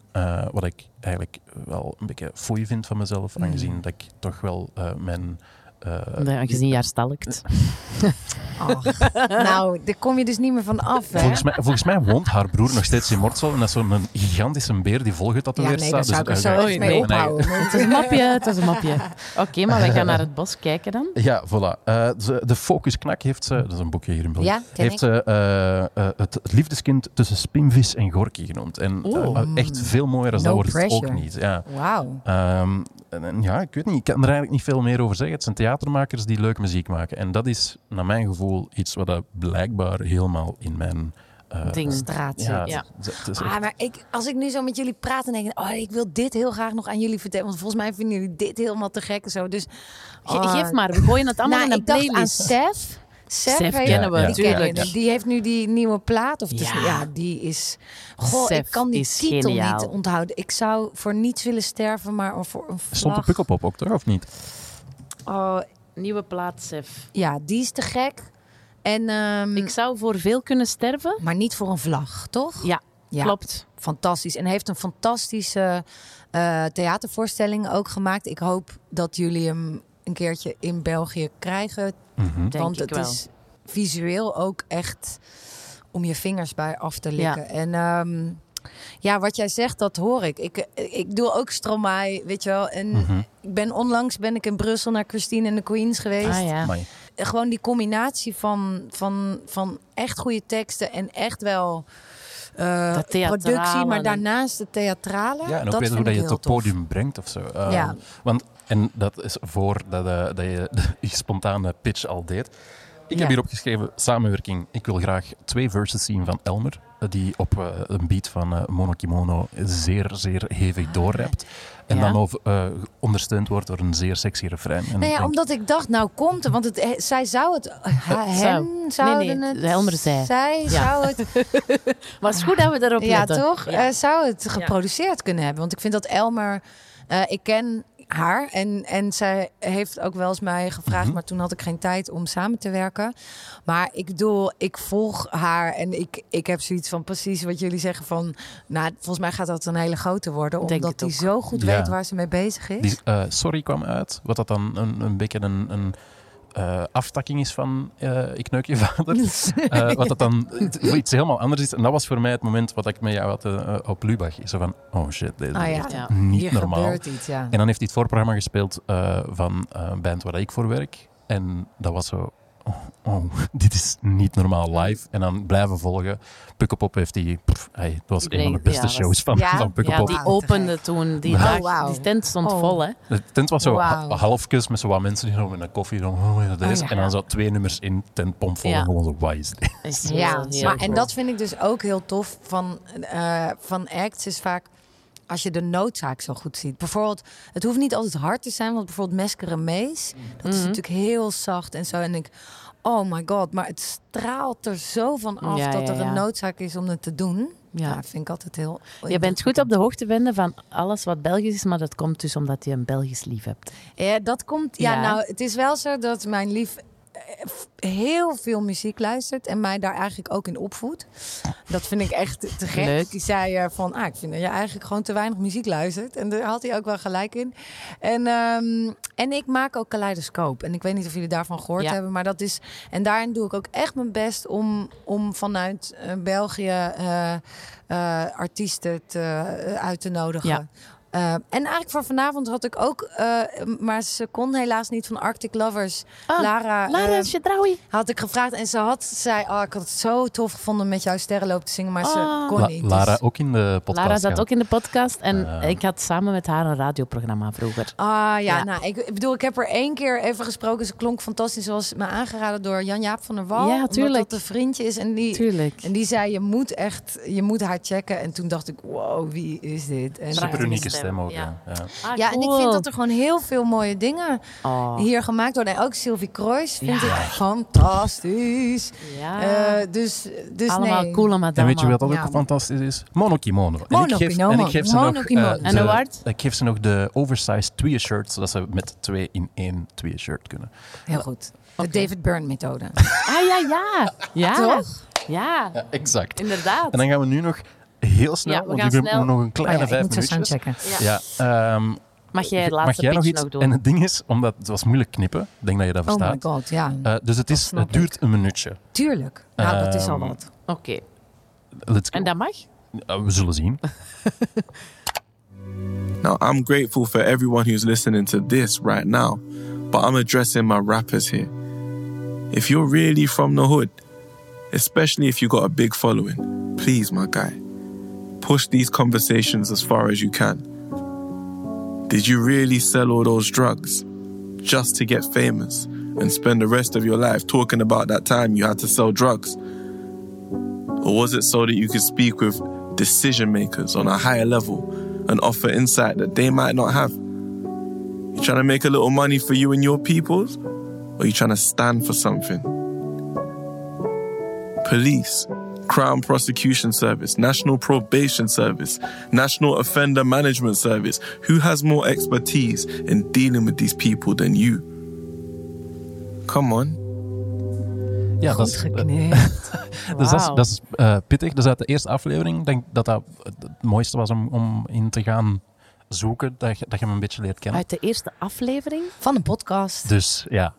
wat ik eigenlijk wel een beetje foei vind van mezelf, Mm. aangezien dat ik toch wel mijn... eh, Nee, Aangezien je haar stalkt. *laughs* ach, nou, daar kom je dus niet meer van af, hè? Volgens mij, volgens mij woont haar broer nog steeds in Mortsel. En dat is zo'n gigantische beer die ja, volgetatoeëerd nee, daar staat. zou ik Dus, zo eh, eens Oei, mee nee. ophouden. Het is een mopje, het is een mopje. Oké, maar wij gaan naar het bos kijken dan. Ja, voilà. Eh, de Focus Knak heeft ze, dat is een boekje hier in België, Ja, ken heeft ik. ze eh, eh, het liefdeskind tussen Spinvis en Gorky genoemd. En eh, eh, echt veel mooier dan No dat wordt het ook niet. Ja. Wauw. Ehm, en, en ja, ik weet niet, ik kan er eigenlijk niet veel meer over zeggen. Het zijn theatermakers die leuke muziek maken. En dat is, naar mijn gevoel, iets wat dat blijkbaar helemaal in mijn... eh, Ding. Straat Ja. Ja. Ah, maar ik, als ik nu zo met jullie praat en denk, oh, ik wil dit heel graag nog aan jullie vertellen. Want volgens mij vinden jullie dit helemaal te gek en zo. Dus, Ge- oh. Geef maar, we gooien het allemaal nou, in een ik dacht aan playlist. Sef. Kennen we, Ja, ja. die, ken heeft nu die nieuwe plaat. Of is- Ja. ja. die is... Goh, Sef ik kan die titel geniaal. niet onthouden. Ik zou voor niets willen sterven, maar voor een vlag. Stond de Pukkelpop ook, toch? Of niet? Oh, Nieuwe plaat, Sef. ja, die is te gek. En, ehm, Ik zou voor veel kunnen sterven. Maar niet voor een vlag, toch? Ja, Ja, klopt. fantastisch. En hij heeft een fantastische eh, theatervoorstelling ook gemaakt. Ik hoop dat jullie hem een keertje in België krijgen. Mhm. Want het wel. is visueel ook echt om je vingers bij af te likken. En ehm, ja, wat jij zegt, dat hoor ik. Ik, ik doe ook Stromae, weet je wel. En Mhm. ik ben onlangs ben ik in Brussel naar Christine en de Queens geweest. Ah ja. Gewoon die combinatie van, van, van echt goede teksten en echt wel eh, theatrale. productie, maar daarnaast de theatrale. Ja, en ook dat weten hoe dat je het op podium brengt of zo. Ehm, Ja. Want, en dat is voor dat, eh, dat je *laughs* die spontane pitch al deed. Ik Ja. heb hier opgeschreven, samenwerking. Ik wil graag twee verses zien van Elmer. Die op eh, een beat van eh, Mono Kimono zeer, zeer hevig doorrapt. En Ja. dan over, eh, ondersteund wordt door een zeer sexy refrein. En Nee, ik ja, omdat ik dacht, nou komt het. Want het, he- zij zou het... ha- zou. Hen zouden nee, het... Helmer zij. Zij Ja. zou het... *laughs* Maar het is goed dat we daarop Ja, letten. toch? Ja. Eh, zou het geproduceerd kunnen hebben? Want ik vind dat Elmer... eh, ik ken haar en, en zij heeft ook wel eens mij gevraagd... Mhm. maar toen had ik geen tijd om samen te werken. Maar ik bedoel, ik volg haar en ik, ik heb zoiets van precies wat jullie zeggen van... Nou, volgens mij gaat dat een hele grote worden. Denk Omdat die ook. zo goed Ja. weet waar ze mee bezig is. Die, eh, Sorry kwam uit, wat dat dan een, een beetje een, een eh, aftakking is van eh, Ik neuk je vader. *laughs* Eh, wat dat dan iets helemaal anders is. En dat was voor mij het moment wat ik met jou had op Lubach. Zo van, oh shit, dit is Ah ja, Ja. niet hier normaal. gebeurt iets, ja. En dan heeft hij het voorprogramma gespeeld van een band waar ik voor werk. En dat was zo... Oh, oh, *laughs* dit is niet normaal live. En dan blijven volgen. Pukkelpop heeft die... pff, hey, dat was een van de beste ja, was- shows van, Ja, van Ja, die opende toen die Oh, dag. Die tent stond Oh. vol, hè? De tent was zo Wauw. ha- halfkus met zo wat mensen die met een koffie. Zo, oh, ja. En dan zo twee nummers in, tent pompvol. Ja. En gewoon zo, wat is dit? Ja, maar, en dat vind ik dus ook heel tof van, eh, van acts is vaak als je de noodzaak zo goed ziet. Bijvoorbeeld, het hoeft niet altijd hard te zijn, want bijvoorbeeld Meskere Mees, dat is Mhm. natuurlijk heel zacht en zo. En ik, oh my god, maar het straalt er zo van af Ja, dat er een noodzaak is om het te doen. Ja. Ja, vind ik altijd heel. Je bent goed op de hoogte vinden van alles wat Belgisch is, maar dat komt dus omdat je een Belgisch lief hebt. Ja, dat komt. Ja, nou, het is wel zo dat mijn lief heel veel muziek luistert en mij daar eigenlijk ook in opvoedt. Dat vind ik echt te gek. Leuk. Die zei van, ah, ik vind dat je eigenlijk gewoon te weinig muziek luistert. En daar had hij ook wel gelijk in. En, ehm, en ik maak ook kaleidoscoop. En ik weet niet of jullie daarvan gehoord Ja. hebben, maar dat is. En daarin doe ik ook echt mijn best om, om vanuit eh, België eh, eh, artiesten te, uit te nodigen. Ja. Eh, en eigenlijk voor vanavond had ik ook, eh, maar ze kon helaas niet van Arctic Lovers. Ah, Lara, Lara eh, Chedraoui. had ik gevraagd en ze had zei, oh, ik had het zo tof gevonden met jouw sterrenloop te zingen, maar ze Ah. kon La- niet. Lara Dus- ook in de podcast. Lara zat ook in de podcast en Eh. ik had samen met haar een radioprogramma vroeger. Ah ja, Ja. nou, ik, ik bedoel, ik heb er één keer even gesproken. Ze klonk fantastisch. Ze was me aangeraden door Jan-Jaap van der Wal. Ja, omdat tuurlijk. dat een vriendje is. En die, Tuurlijk. en die zei, je moet echt, je moet haar checken. En toen dacht ik, wow, wie is dit? En, Super unieke stem, stem ook. ja. Ja. Ja. Ah, ja, en ik vind dat er gewoon heel veel mooie dingen Oh, hier gemaakt worden. En ook Sylvie Kroijs vind Ja. ik fantastisch. ja. Eh, dus dus Allemaal nee. coole madame. En weet je wat ook Ja. fantastisch is? Monokimono. En ik Monokimono. geef, en ik geef ze nog, eh, de- een award? Ik geef ze nog de oversized zodat ze met twee in één tweeën-shirt kunnen. Heel goed. De. David Byrne methode. Ah ja, ja. *laughs* Ja. Toch? Ja, Ja, exact. inderdaad. En dan gaan we nu nog heel snel, Ja, we want gaan ik heb nog een Oh kleine ja, ik vijf minuutjes. Ja. Ja, ehm, Mag jij het mag laatste jij nog iets? nog doen? En het ding is, omdat het was moeilijk knippen, ik denk dat je dat Oh verstaat. my god, ja. Eh, dus het, is, het duurt een minuutje. Tuurlijk. Nou, dat is al Ehm, wat. Oké. Let's go. En dat mag? We zullen zien. *laughs* Now, I'm grateful for everyone who's listening to this right now, but I'm addressing my rappers here. If you're really from the hood, especially if you got a big following, please, my guy, push these conversations as far as you can. Did you really sell all those drugs just to get famous and spend the rest of your life talking about that time you had to sell drugs? Or was it so that you could speak with decision makers on a higher level and offer insight that they might not have? You trying to make a little money for you and your peoples? Or you trying to stand for something? Police, Crown Prosecution Service, National Probation Service, National Offender Management Service. Who has more expertise in dealing with these people than you? Come on. Ja, dat Goed geknipt. *laughs* Dus dat is, dat is eh, pittig. Dat is uit de eerste aflevering. Ik denk dat dat het mooiste was om, om in te gaan zoeken. Dat je, dat je hem een beetje leert kennen. Uit de eerste aflevering? Van een podcast. Dus ja.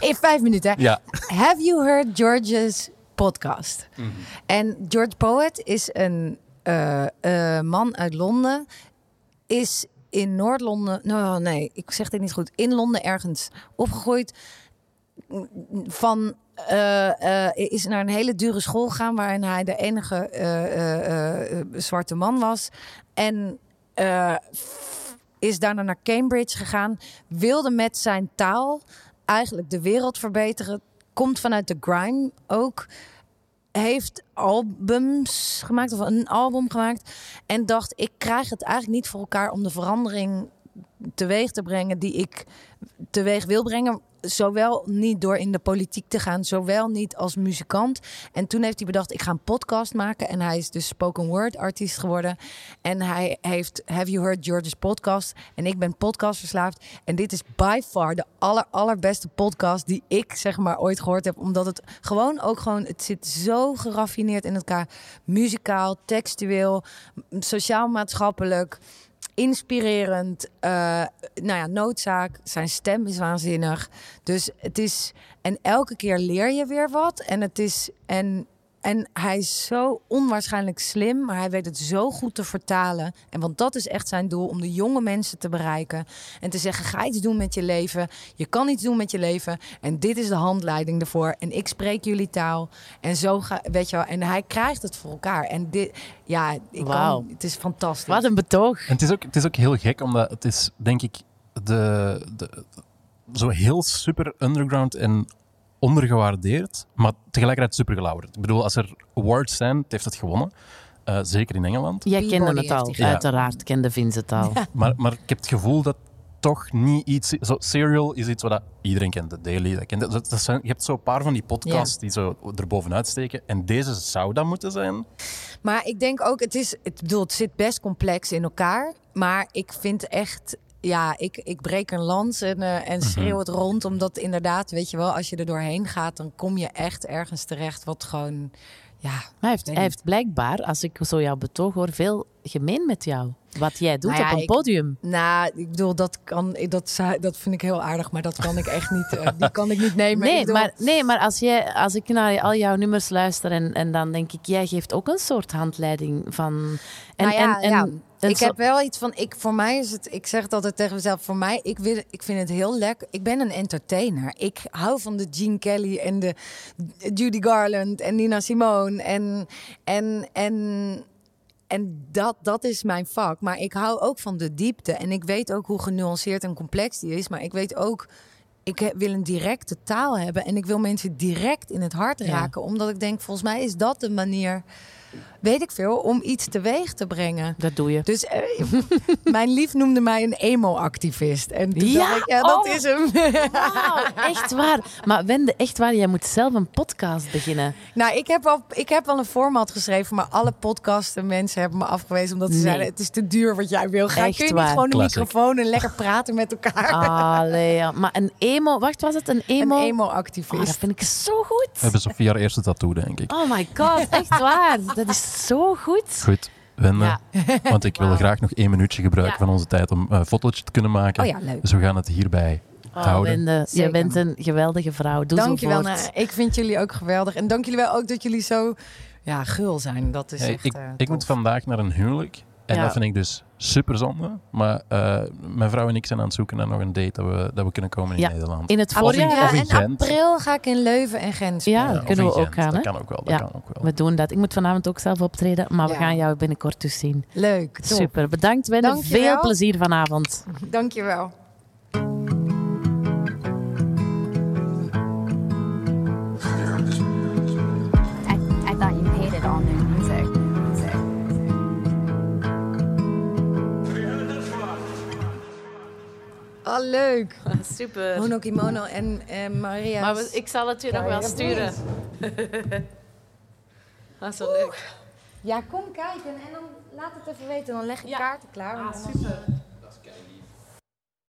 In vijf minuten. hè? ja. Have you heard George's podcast? Mhm. En George Poet is een eh, eh, man uit Londen. Is in Noord-Londen... Nou, nee, ik zeg dit niet goed. In Londen ergens opgegroeid. Van... eh, is naar een hele dure school gegaan... waarin hij de enige zwarte man was. En... is daarna naar Cambridge gegaan. Wilde met zijn taal eigenlijk de wereld verbeteren. Komt vanuit de grime ook. heeft albums gemaakt of een album gemaakt en dacht ik krijg het eigenlijk niet voor elkaar om de verandering teweeg te brengen die ik teweeg wil brengen. Zowel niet door in de politiek te gaan, zowel niet als muzikant. En toen heeft hij bedacht, ik ga een podcast maken. En hij is dus spoken word artiest geworden. En hij heeft Have You Heard George's podcast? En ik ben podcastverslaafd. En dit is by far de aller, allerbeste podcast die ik zeg maar ooit gehoord heb. Omdat het gewoon ook gewoon, het zit zo geraffineerd in elkaar. Muzikaal, textueel, sociaal-maatschappelijk inspirerend. eh, nou ja, noodzaak. Zijn stem is waanzinnig. Dus het is. En elke keer leer je weer wat. En het is. En, en hij is zo onwaarschijnlijk slim, maar hij weet het zo goed te vertalen. En want dat is echt zijn doel: om de jonge mensen te bereiken. En te zeggen: ga iets doen met je leven. Je kan iets doen met je leven. En dit is de handleiding ervoor. En ik spreek jullie taal. En zo ga weet je wel. En hij krijgt het voor elkaar. En dit, ja, ik Wauw. kan, het is fantastisch. Wat een betoog. En het is, ook, het is ook heel gek, omdat het is, denk ik, de, de, zo heel super underground en ondergewaardeerd, maar tegelijkertijd super gelauwerd. Ik bedoel, als er awards zijn, het heeft het gewonnen. Eh, zeker in Engeland. Jij kende het al, uiteraard kende Vince het al. Maar, maar ik heb het gevoel dat toch niet iets... Zo, Serial is iets wat dat iedereen kent. The Daily, dat kent, dat, dat zijn, je hebt zo'n paar van die podcasts die zo erbovenuit steken. En deze zou dat moeten zijn. Maar ik denk ook, het is, het, bedoel, het zit best complex in elkaar. Maar ik vind echt, ja, ik, ik breek een lans en, eh, en schreeuw het rond. Omdat inderdaad, weet je wel, als je er doorheen gaat, dan kom je echt ergens terecht wat gewoon, ja. Hij heeft, hij heeft blijkbaar, als ik zo jouw betoog hoor, veel gemeen met jou. Wat jij doet Nou ja, op een ik- podium. Nou, ik bedoel, dat, kan, dat, dat vind ik heel aardig, maar dat kan ik echt niet, eh, die kan ik niet *laughs* nemen. Nee, maar, nee, maar als, jij, als ik naar al jouw nummers luister en, en dan denk ik, jij geeft ook een soort handleiding van... En, Nou ja, en, en, ja. En ik zo- heb wel iets van, ik, voor mij is het, ik zeg het altijd tegen mezelf, voor mij, ik, wil, ik vind het heel lekker. Ik ben een entertainer. Ik hou van de Gene Kelly en de Judy Garland en Nina Simone en, en, en, en dat, dat is mijn vak. Maar ik hou ook van de diepte en ik weet ook hoe genuanceerd en complex die is. Maar ik weet ook, ik wil een directe taal hebben en ik wil mensen direct in het hart Ja. raken. Omdat ik denk, volgens mij is dat de manier, weet ik veel, om iets teweeg te brengen. Dat doe je. Dus eh, *laughs* mijn lief noemde mij een emo-activist. En toen Ja? dacht ik, ja, dat Oh. is hem. Wauw, echt waar. Maar Wende, echt waar, jij moet zelf een podcast beginnen. nou, ik heb, al, ik heb wel een format geschreven, maar alle podcasten mensen hebben me afgewezen omdat ze Nee. zeiden, het is te duur wat jij wil. Ga, Echt kun je waar. niet gewoon een Classic. microfoon en lekker praten met elkaar? Allee, ja. Maar een emo, wacht, was het een een emo? Oh, emo-activist. dat vind ik zo goed. Hebben Sofia haar eerste tattoo, denk ik. Oh my god, echt waar. Dat is zo goed. Goed, Wende. Ja. *laughs* Want ik wil graag nog één minuutje gebruiken Ja. van onze tijd om een fotootje te kunnen maken. Oh ja, leuk. Dus we gaan het hierbij Oh, houden. Wende, je bent een geweldige vrouw. Doe Dank je wel. zo voort. Nou, ik vind jullie ook geweldig. En dank jullie wel ook dat jullie zo ja, gul zijn. Dat is Hey, echt ik, eh, ik moet vandaag naar een huwelijk. En Ja. dat vind ik dus super zonde. Maar eh, mijn vrouw en ik zijn aan het zoeken naar nog een date dat we, dat we kunnen komen in Ja. Nederland. In het Of in- voorjaar... of in Ja, in april ga ik in Leuven en Gent Ja, spelen. of kunnen we ook gaan? Dat kan ook wel. Dat Ja. kan ook wel. We doen dat. Ik moet vanavond ook zelf optreden, maar we gaan jou binnenkort dus zien. Leuk, top. Super, bedankt je Veel plezier vanavond. *laughs* Dank je wel. I, I thought you hated all new Oh, leuk. *laughs* Super. Mono Kimono en, en Maria. Maar we- ik zal het je nog wel sturen. Dat is *laughs* zo leuk. Ja, kom kijken en dan laat het even weten. Dan leg ik Ja. kaarten klaar. Ah, super.